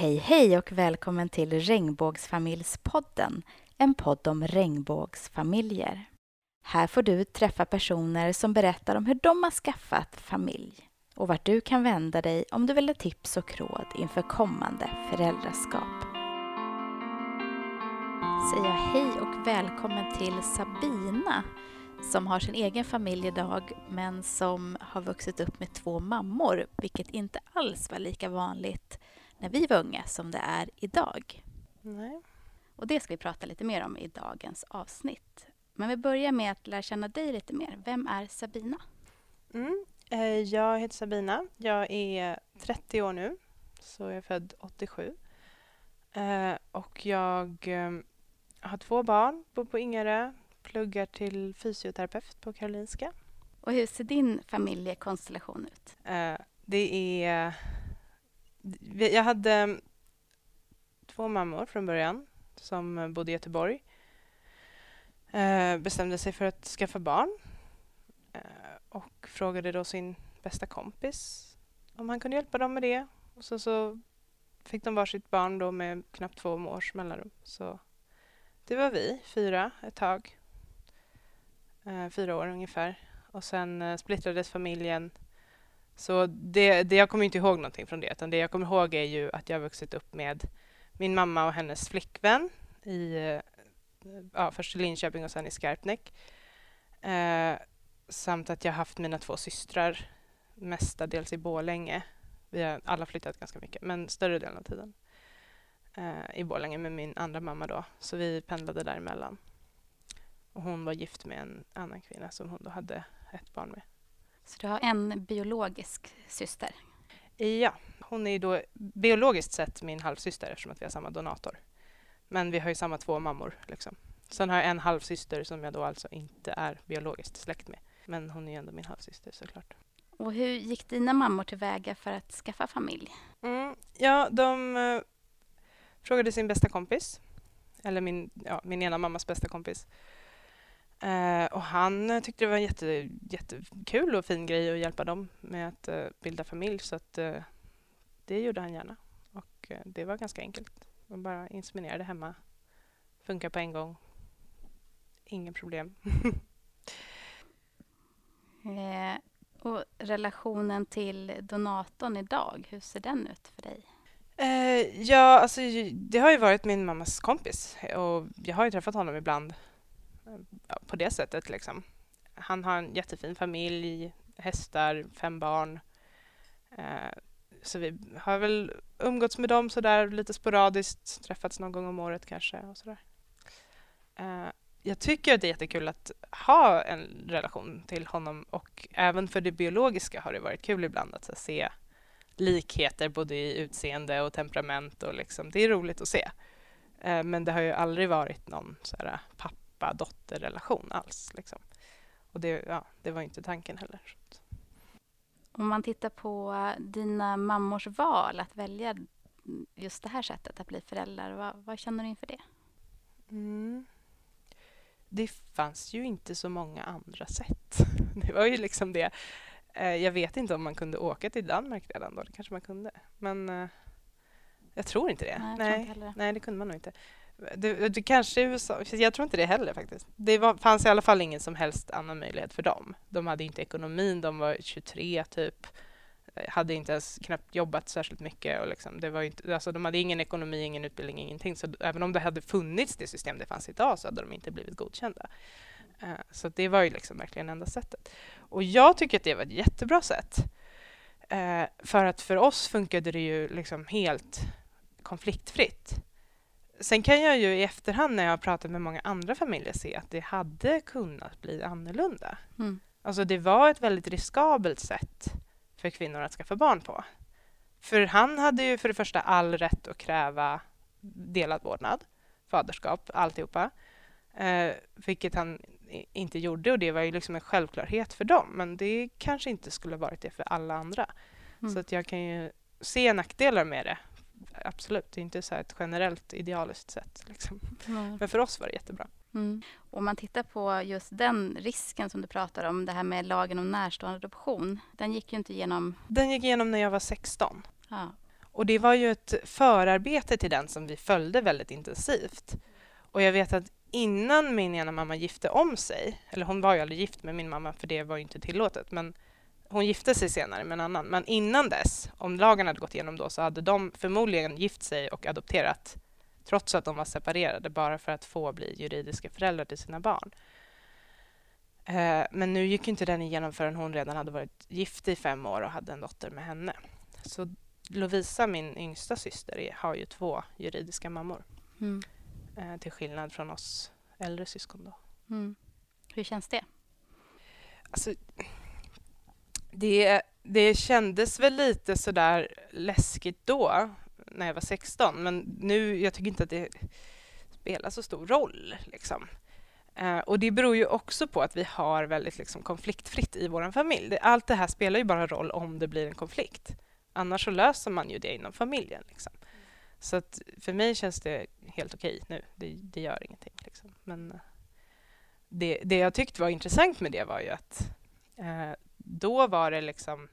Hej, hej och välkommen till Regnbågsfamiljspodden, en podd om regnbågsfamiljer. Här får du träffa personer som berättar om hur de har skaffat familj och vart du kan vända dig om du vill ha tips och råd inför kommande föräldraskap. Säger jag hej och välkommen till Sabina som har sin egen familj idag men som har vuxit upp med två mammor, vilket inte alls var lika vanligt när vi var unga som det är idag. Nej. Och det ska vi prata lite mer om i dagens avsnitt. Men vi börjar med att lära känna dig lite mer. Vem är Sabina? Mm. Eh, Jag heter Sabina. Jag är 30 år nu, så jag är född 87. Eh, Och jag eh, har två barn, bor på Ingarö, pluggar till fysioterapeut på Karolinska. Och hur ser din familjekonstellation ut? Det är... Jag hade mm, två mammor från början som eh, bodde i Göteborg. Eh, Bestämde sig för att skaffa barn eh, och frågade då sin bästa kompis om han kunde hjälpa dem med det. Och så, så fick de varsitt barn då med knappt två års mellanrum. Så det var vi, fyra, ett tag. Eh, Fyra år ungefär. Och sen eh, splittrades familjen så det, det, jag kommer inte ihåg någonting från det, utan det jag kommer ihåg är ju att jag har vuxit upp med min mamma och hennes flickvän i, eh, ja, först i Linköping och sen i Skarpnäck. Eh, samt att jag har haft mina två systrar mestadels i Borlänge. Vi har alla flyttat ganska mycket, men större delen av tiden eh, i Borlänge med min andra mamma då, så vi pendlade däremellan. Och hon var gift med en annan kvinna som hon då hade ett barn med. Så du har en biologisk syster. Ja, hon är ju då biologiskt sett min halvsyster eftersom att vi har samma donator. Men vi har ju samma två mammor. Liksom. Sen har jag en halvsyster som jag då alltså inte är biologiskt släkt med. Men hon är ju ändå min halvsyster såklart. Och hur gick dina mammor tillväga för att skaffa familj? Mm, ja, de eh, frågade sin bästa kompis. Eller min, ja, min ena mammas bästa kompis. Eh, och han tyckte det var en jätte, jättekul och fin grej att hjälpa dem med att eh, bilda familj. Så att, eh, det gjorde han gärna. Och eh, det var ganska enkelt. Man bara inseminerade hemma. Funkar på en gång. Ingen problem. Eh, och relationen till donatorn idag, hur ser den ut för dig? Eh, ja, alltså det har ju varit min mammas kompis och jag har ju träffat honom ibland på det sättet liksom. Han har en jättefin familj, hästar, fem barn. Eh, så vi har väl umgåtts med dem sådär lite sporadiskt, träffats någon gång om året kanske och sådär. Eh, jag tycker att det är jättekul att ha en relation till honom och även för det biologiska har det varit kul ibland att se likheter både i utseende och temperament och liksom, det är roligt att se. Eh, men det har ju aldrig varit någon så här pappa pappa-dotter-relation alls. Liksom. Och det, ja, det var inte tanken heller. Om man tittar på dina mammors val att välja just det här sättet att bli föräldrar, vad, vad känner du inför det? Mm. Det fanns ju inte så många andra sätt. Det var ju liksom det. Eh, Jag vet inte om man kunde åka till Danmark redan då, det kanske man kunde. Men eh, jag tror inte det. Nej, tror inte det. nej, det kunde man nog inte. Det, det kanske USA, jag tror inte det heller faktiskt. Det var, fanns i alla fall ingen som helst annan möjlighet för dem. De hade inte ekonomin, de var 23 typ. Eh, hade inte ens knappt jobbat särskilt mycket. Och liksom, det var inte, alltså, de hade ingen ekonomi, ingen utbildning, ingenting. Så även om det hade funnits det system det fanns idag så hade de inte blivit godkända. Eh, så det var ju liksom verkligen enda sättet. Och jag tycker att det var ett jättebra sätt. Eh, för att för oss funkade det ju liksom helt konfliktfritt. Sen kan jag ju i efterhand när jag har pratat med många andra familjer se att det hade kunnat bli annorlunda. Mm. Alltså det var ett väldigt riskabelt sätt för kvinnor att skaffa barn på. För han hade ju för det första all rätt att kräva delad vårdnad, faderskap, alltihopa. Eh, vilket han inte gjorde och det var ju liksom en självklarhet för dem. Men det kanske inte skulle varit det för alla andra. Mm. Så att jag kan ju se nackdelar med det. Absolut, det är inte så ett generellt idealiskt sätt. Liksom. Mm. Men för oss var det jättebra. Mm. Om man tittar på just den risken som du pratar om, det här med lagen om närstående adoption. Den gick ju inte igenom. Den gick igenom när jag var 16. Ja. Och det var ju ett förarbete till den som vi följde väldigt intensivt. Och jag vet att innan min ena mamma gifte om sig, eller hon var ju aldrig gift med min mamma för det var ju inte tillåtet, men hon gifte sig senare med en annan. Men innan dess, om lagen hade gått igenom då, så hade de förmodligen gift sig och adopterat trots att de var separerade, bara för att få bli juridiska föräldrar till sina barn. Eh, men nu gick inte den igenom förrän hon redan hade varit gift i fem år och hade en dotter med henne. Så Lovisa, min yngsta syster, har ju två juridiska mammor. Mm. Eh, till skillnad från oss äldre syskon. Då. Mm. Hur känns det? Alltså, det, det kändes väl lite sådär läskigt då, när jag var 16, men nu, jag tycker inte att det spelar så stor roll. Liksom. Eh, och det beror ju också på att vi har väldigt liksom, konfliktfritt i vår familj. Allt det här spelar ju bara roll om det blir en konflikt. Annars så löser man ju det inom familjen. Liksom. Så att för mig känns det helt okej nu. Det, det, gör ingenting. Liksom. Men eh, det, det jag tyckte var intressant med det var ju att eh, då var det liksom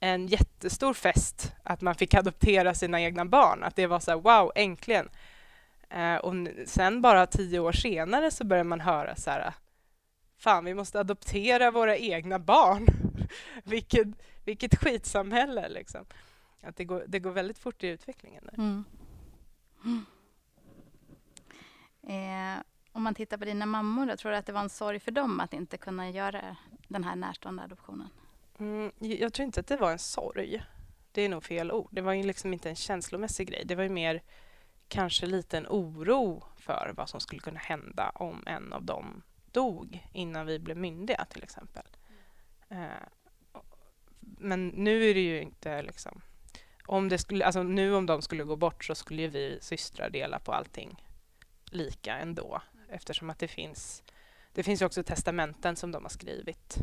en jättestor fest att man fick adoptera sina egna barn. Att det var så här, wow, äntligen. Eh, och sen bara tio år senare så började man höra så här, fan, vi måste adoptera våra egna barn. vilket, vilket skitsamhälle liksom. Att det går, det går väldigt fort i utvecklingen. Där. Mm. Mm. Eh, om man tittar på dina mammor, då, tror du att det var en sorg för dem att inte kunna göra den här närstående adoptionen? Mm, jag tror inte att det var en sorg. Det är nog fel ord. Det var ju liksom inte en känslomässig grej. Det var ju mer kanske lite en oro för vad som skulle kunna hända om en av dem dog innan vi blev myndiga, till exempel. Mm. men nu är det ju inte liksom... Om det skulle, alltså nu om de skulle gå bort så skulle ju vi systrar dela på allting lika ändå eftersom att det finns det finns också testamenten som de har skrivit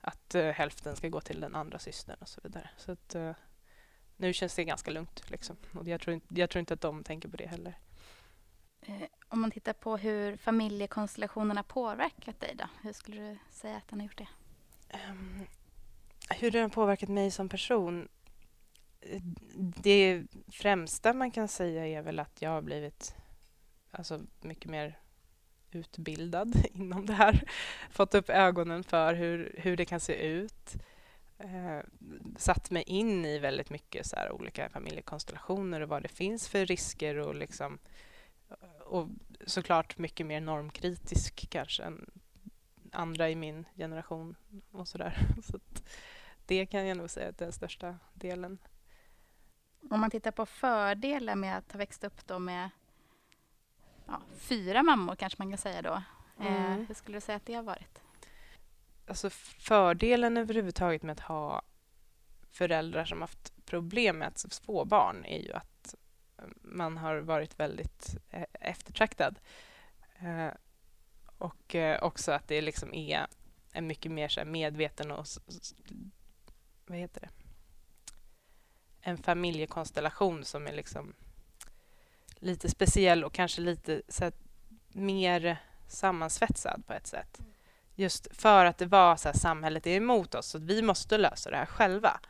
att uh, hälften ska gå till den andra systern och så vidare. Så att, uh, nu känns det ganska lugnt. Liksom. Och jag, tror, jag tror inte att de tänker på det heller. Eh, om man tittar på hur familjekonstellationerna påverkat dig, då? hur skulle du säga att den har gjort det? Um, hur den har påverkat mig som person? Det främsta man kan säga är väl att jag har blivit alltså, mycket mer utbildad inom det här. Fått upp ögonen för hur, hur det kan se ut. Eh, satt mig in i väldigt mycket så här, olika familjekonstellationer och vad det finns för risker och liksom och såklart mycket mer normkritisk kanske än andra i min generation och sådär. Så det kan jag nog säga är den största delen. Om man tittar på fördelar med att ha växt upp då med ja, fyra mammor kanske man kan säga då. Eh, mm. Eh, hur skulle du säga att det har varit? Alltså fördelen överhuvudtaget med att ha föräldrar som haft problem med att få barn är ju att man har varit väldigt eh, eftertraktad. Eh, och också att det liksom är en mycket mer så medveten och vad heter det? En familjekonstellation som är liksom lite speciell och kanske lite så mer sammansvetsad på ett sätt. Mm. Just för att det var så här, samhället är emot oss, så vi måste lösa det här själva.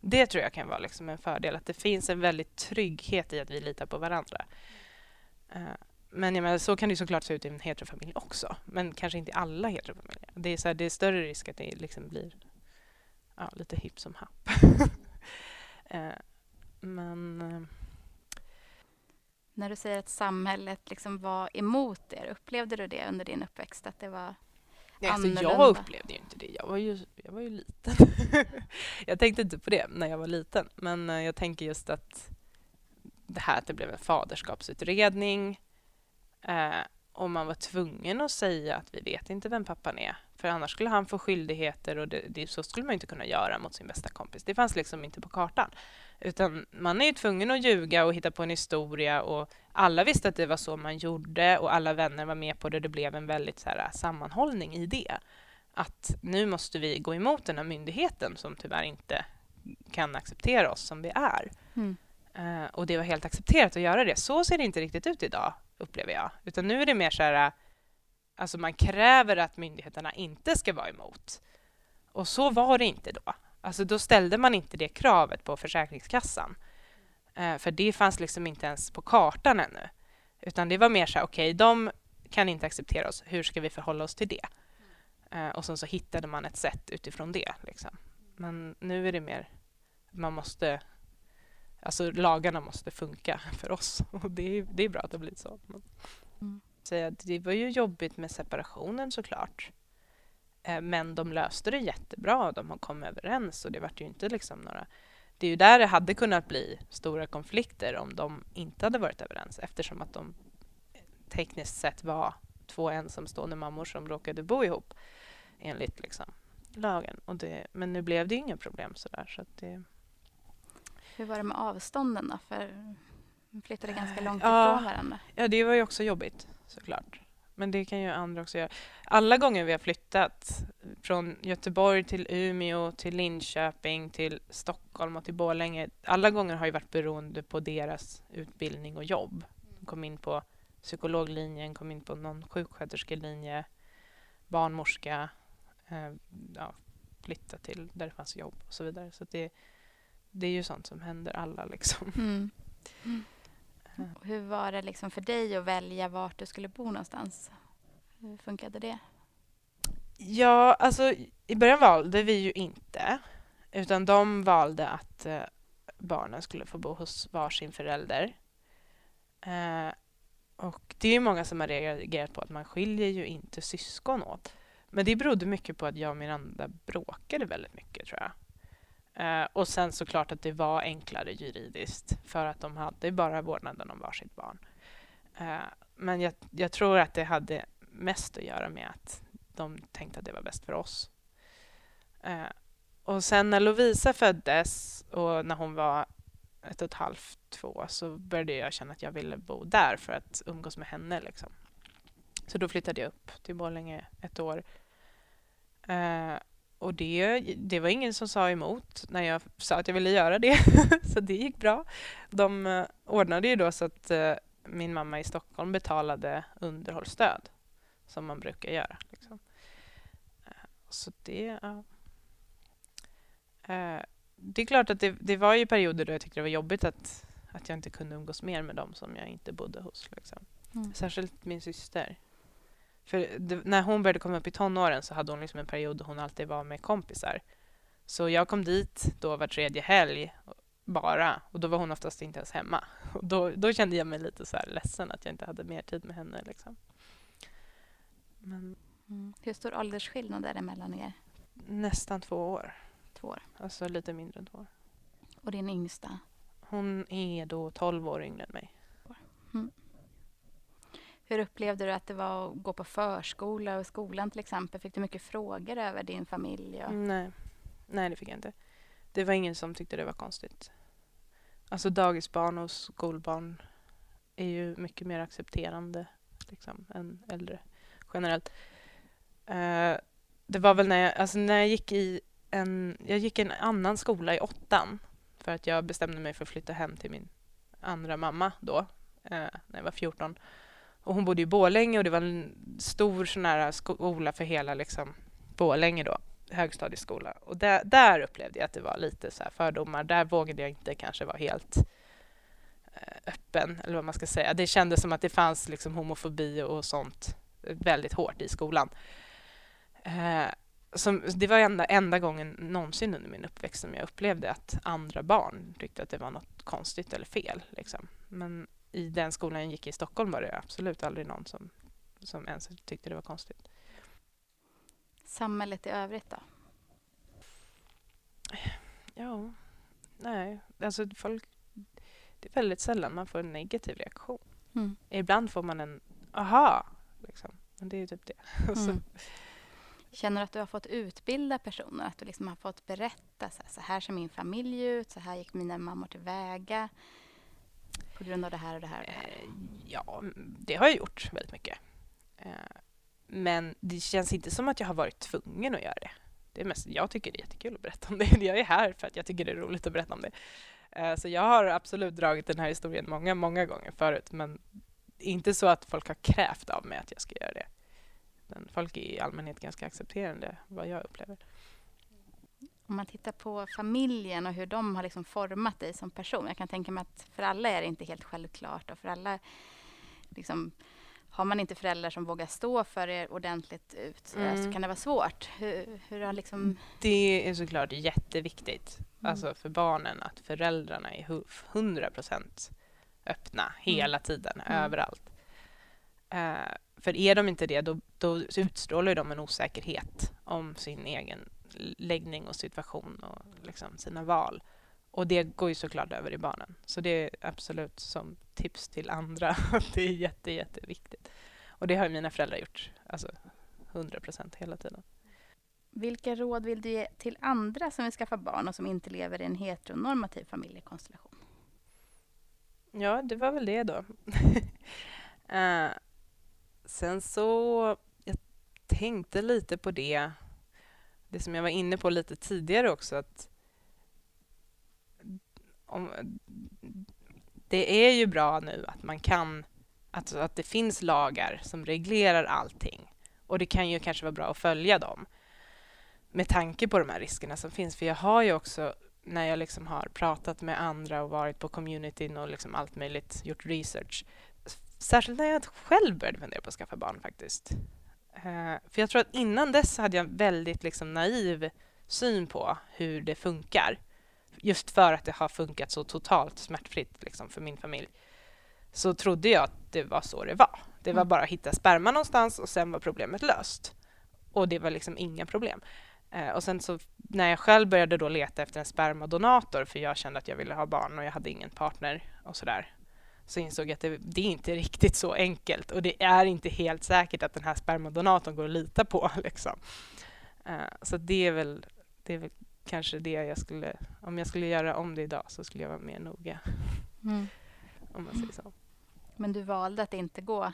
Det tror jag kan vara liksom en fördel, att det finns en väldigt trygghet i att vi litar på varandra. Uh, men menar, så kan det såklart se ut i en heterofamilj också, men kanske inte i alla heterofamiljer. Det är, så här, det är större risk att det liksom blir ja, lite hipp som happ. uh, men... När du säger att samhället liksom var emot er, upplevde du det under din uppväxt? Att det var Nej, alltså jag upplevde ju inte det. Jag var ju, jag var ju liten. jag tänkte inte på det när jag var liten. Men eh, jag tänker just att det här att det blev en faderskapsutredning eh, och man var tvungen att säga att vi vet inte vem pappan är. För annars skulle han få skyldigheter och det, det, så skulle man inte kunna göra mot sin bästa kompis. Det fanns liksom inte på kartan. Utan man är ju tvungen att ljuga och hitta på en historia och alla visste att det var så man gjorde och alla vänner var med på det. Det blev en väldigt så här, sammanhållning i det. Att nu måste vi gå emot den här myndigheten som tyvärr inte kan acceptera oss som vi är. Mm. Uh, och det var helt accepterat att göra det. Så ser det inte riktigt ut idag, upplever jag. Utan nu är det mer så här, alltså man kräver att myndigheterna inte ska vara emot. Och så var det inte då. Alltså då ställde man inte det kravet på Försäkringskassan. Eh, för det fanns liksom inte ens på kartan ännu. Utan det var mer så här, okej, okay, de kan inte acceptera oss. Hur ska vi förhålla oss till det? Eh, och sen så hittade man ett sätt utifrån det. Liksom. Men nu är det mer, man måste, alltså lagarna måste funka för oss. Och det är, det är bra att det har blivit så. Mm. så det var ju jobbigt med separationen såklart. Eh, men de löste det jättebra. De kom överens och det var ju inte liksom några det är ju där det hade kunnat bli stora konflikter om de inte hade varit överens eftersom att de tekniskt sett var två ensamstående mammor som råkade bo ihop enligt liksom, lagen. Och det, men nu blev det inga problem sådär. Så det... Hur var det med avstånden då? För de flyttade ganska långt ja, ifrån varandra. Ja, det var ju också jobbigt såklart. Men det kan ju andra också göra. Alla gånger vi har flyttat från Göteborg till Umeå, till Linköping, till Stockholm och till Borlänge. Alla gånger har ju varit beroende på deras utbildning och jobb. De kom in på psykologlinjen, kom in på någon sjuksköterskelinje, barnmorska, eh, ja, flytta till där det fanns jobb och så vidare. Så det, det är ju sånt som händer alla liksom. Mm. Mm. Hur var det liksom för dig att välja vart du skulle bo någonstans? Hur funkade det? Ja, alltså i början valde vi ju inte. Utan de valde att eh, barnen skulle få bo hos varsin förälder. Eh, och det är många som har reagerat på att man skiljer ju inte syskon åt. Men det berodde mycket på att jag och Miranda bråkade väldigt mycket tror jag. Eh, och sen såklart att det var enklare juridiskt för att de hade bara vårdnaden om varsitt barn. Eh, men jag, jag, tror att det hade mest att göra med att de tänkte att det var bäst för oss. Eh, och sen när Lovisa föddes och när hon var ett och ett halvt, två, så började jag känna att jag ville bo där för att umgås med henne. Liksom. Så då flyttade jag upp till Borlänge ett år. Eh, Eh, och det, det var ingen som sa emot när jag sa att jag ville göra det, så det gick bra. De uh, ordnade ju då så att uh, min mamma i Stockholm betalade underhållsstöd, som man brukar göra. Liksom. Uh, så det... det är klart att det, det, var ju perioder då jag tyckte det var jobbigt att, att jag inte kunde umgås mer med dem som jag inte bodde hos. Liksom. Mm. Särskilt min syster. För det, när hon började komma upp i tonåren så hade hon liksom en period då hon alltid var med kompisar. Så jag kom dit då var tredje helg bara och då var hon oftast inte ens hemma. Och då, då kände jag mig lite så här ledsen att jag inte hade mer tid med henne. Liksom. Men, mm. Hur stor åldersskillnad är det mellan er? Nästan två år. Två år. Alltså lite mindre än två år. Och din yngsta? Hon är då tolv år yngre än mig. Mm. Hur upplevde du att det var att gå på förskola och skolan till exempel? Fick du mycket frågor över din familj? Och... Mm, nej. Nej, det fick jag inte. Det var ingen som tyckte det var konstigt. Alltså dagisbarn och skolbarn är ju mycket mer accepterande liksom, än äldre generellt. Uh, det var väl när jag, alltså när jag gick i en, jag gick i en annan skola i åttan för att jag bestämde mig för att flytta hem till min andra mamma då, uh, när jag var 14. Och hon bodde i Bålänge och det var en stor sån här skola för hela liksom, Bålänge då, högstadieskola. Och där, där upplevde jag att det var lite så fördomar. Där vågade jag inte kanske vara helt eh, öppen, eller vad man ska säga. Det kändes som att det fanns liksom homofobi och sånt väldigt hårt i skolan. Eh, som, det var enda, enda gången någonsin under min uppväxt som jag upplevde att andra barn tyckte att det var något konstigt eller fel. Liksom. Men i den skolan jag gick i Stockholm var det absolut aldrig någon som, som ens tyckte det var konstigt. Samhället i övrigt då? Ja, nej, alltså folk... Det är väldigt sällan man får en negativ reaktion. Mm. Ibland får man en aha, liksom. men det är typ det. Mm. Känner du att du har fått utbilda personer? Att du liksom har fått berätta så här, så här ser min familj ut, så här gick mina mammor tillväga på grund av det här och det här? Och det här? Eh, ja, det har jag gjort väldigt mycket. Eh, men det känns inte som att jag har varit tvungen att göra det. det är mest, jag tycker det är jättekul att berätta om det. Jag är här för att jag tycker det är roligt att berätta om det. Eh, så jag har absolut dragit den här historien många, många gånger förut, men inte så att folk har krävt av mig att jag ska göra det. Men folk är i allmänhet ganska accepterande, vad jag upplever. Om man tittar på familjen och hur de har liksom format dig som person. Jag kan tänka mig att för alla är det inte helt självklart och för alla liksom, har man inte föräldrar som vågar stå för er ordentligt ut mm. så kan det vara svårt. Hur, hur har liksom... Det är såklart jätteviktigt mm. alltså för barnen att föräldrarna är hundra procent öppna mm. hela tiden, mm. överallt. Uh, för är de inte det, då, då utstrålar de en osäkerhet om sin egen läggning och situation och liksom sina val. Och det går ju såklart över i barnen. Så det är absolut som tips till andra. det är jätte, jätteviktigt. Och det har mina föräldrar gjort, alltså 100 procent hela tiden. Vilka råd vill du ge till andra som vill skaffa barn och som inte lever i en heteronormativ familjekonstellation? Ja, det var väl det då. uh, sen så, jag tänkte lite på det, det som jag var inne på lite tidigare också, att om, det är ju bra nu att man kan, alltså att det finns lagar som reglerar allting. Och det kan ju kanske vara bra att följa dem med tanke på de här riskerna som finns. För jag har ju också, när jag liksom har pratat med andra och varit på communityn och liksom allt möjligt, gjort research, särskilt när jag själv började fundera på att skaffa barn faktiskt. Uh, för jag tror att innan dess hade jag väldigt liksom naiv syn på hur det funkar just för att det har funkat så totalt smärtfritt liksom, för min familj, så trodde jag att det var så det var. Det var mm. bara att hitta sperma någonstans och sen var problemet löst. Och det var liksom inga problem. Eh, och sen så när jag själv började då leta efter en spermadonator, för jag kände att jag ville ha barn och jag hade ingen partner och sådär, så insåg jag att det, det, är inte riktigt så enkelt och det är inte helt säkert att den här spermadonatorn går att lita på. Liksom. Eh, så det är väl, det är väl kanske det jag skulle... Om jag skulle göra om det idag så skulle jag vara mer noga. Mm. om man säger så. Men du valde att inte gå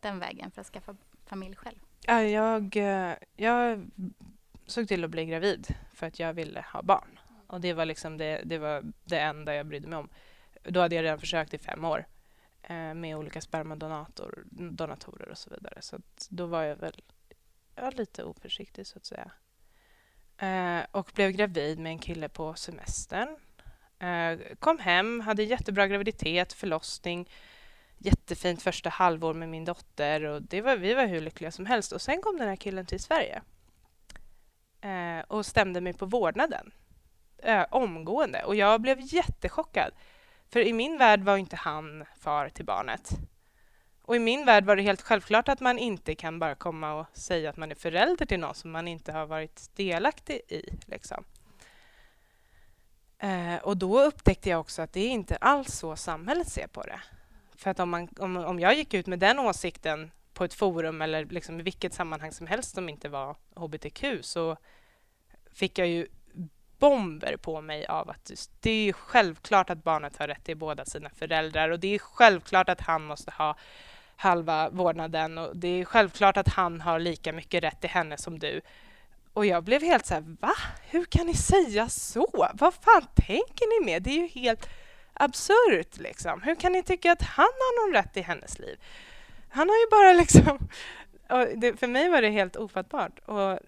den vägen för att skaffa familj själv? Ja, jag, eh, jag såg till att bli gravid för att jag ville ha barn. Och det var liksom det, det, var det enda jag brydde mig om. Då hade jag redan försökt i fem år eh, med olika spermadonatorer och så vidare. Så då var jag väl ja, lite oförsiktig så att säga. Eh, och blev gravid med en kille på semestern. Eh, kom hem, hade jättebra graviditet, förlossning, jättefint första halvår med min dotter och det var, vi var hur lyckliga som helst. Och sen kom den här killen till Sverige eh, och stämde mig på vårdnaden eh, omgående och jag blev jättechockad. För i min värld var inte han far till barnet. Och i min värld var det helt självklart att man inte kan bara komma och säga att man är förälder till någon som man inte har varit delaktig i. Liksom. Eh, och då upptäckte jag också att det är inte alls så samhället ser på det. För att om, man, om, om jag gick ut med den åsikten på ett forum eller liksom i vilket sammanhang som helst som inte var hbtq så fick jag ju bomber på mig av att det är självklart att barnet har rätt till båda sina föräldrar och det är självklart att han måste ha halva vårdnaden och det är självklart att han har lika mycket rätt till henne som du. Och jag blev helt så här, va? Hur kan ni säga så? Vad fan tänker ni med? Det är ju helt absurt liksom. Hur kan ni tycka att han har någon rätt i hennes liv? Han har ju bara liksom... Det, för mig var det helt ofattbart. Och,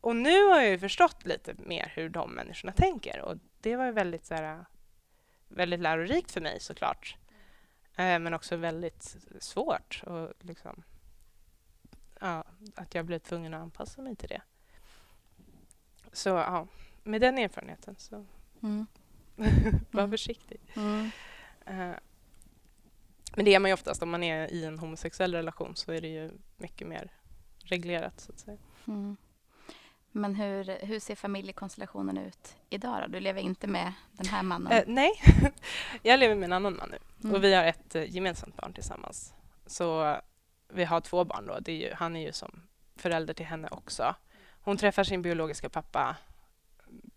och nu har jag ju förstått lite mer hur de människorna tänker och det var väldigt, så här, väldigt lärorikt för mig såklart. Eh, men också väldigt svårt. Och liksom, ja, att jag blev tvungen att anpassa mig till det. Så ja, med den erfarenheten så mm. var mm. försiktig. Mm. Uh, men det är man ju oftast om man är i en homosexuell relation så är det ju mycket mer reglerat så att säga. Mm. Men hur, hur ser familjekonstellationen ut idag? Då? Du lever inte med den här mannen? Eh, nej, jag lever med en annan man nu mm. och vi har ett eh, gemensamt barn tillsammans. Så vi har två barn då. Är ju, han är ju som förälder till henne också. Hon träffar sin biologiska pappa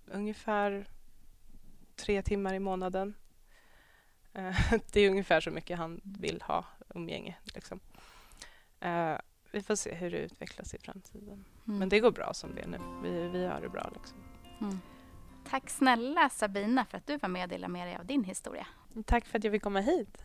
ungefär tre timmar i månaden. Eh, det är ungefär så mycket han vill ha umgänge. Liksom. Eh, vi får se hur det utvecklas i framtiden. Mm. Men det går bra som det är nu. Vi, vi har det bra. Liksom. Mm. Tack snälla Sabina för att du var med och delade med dig av din historia. Tack för att jag fick komma hit.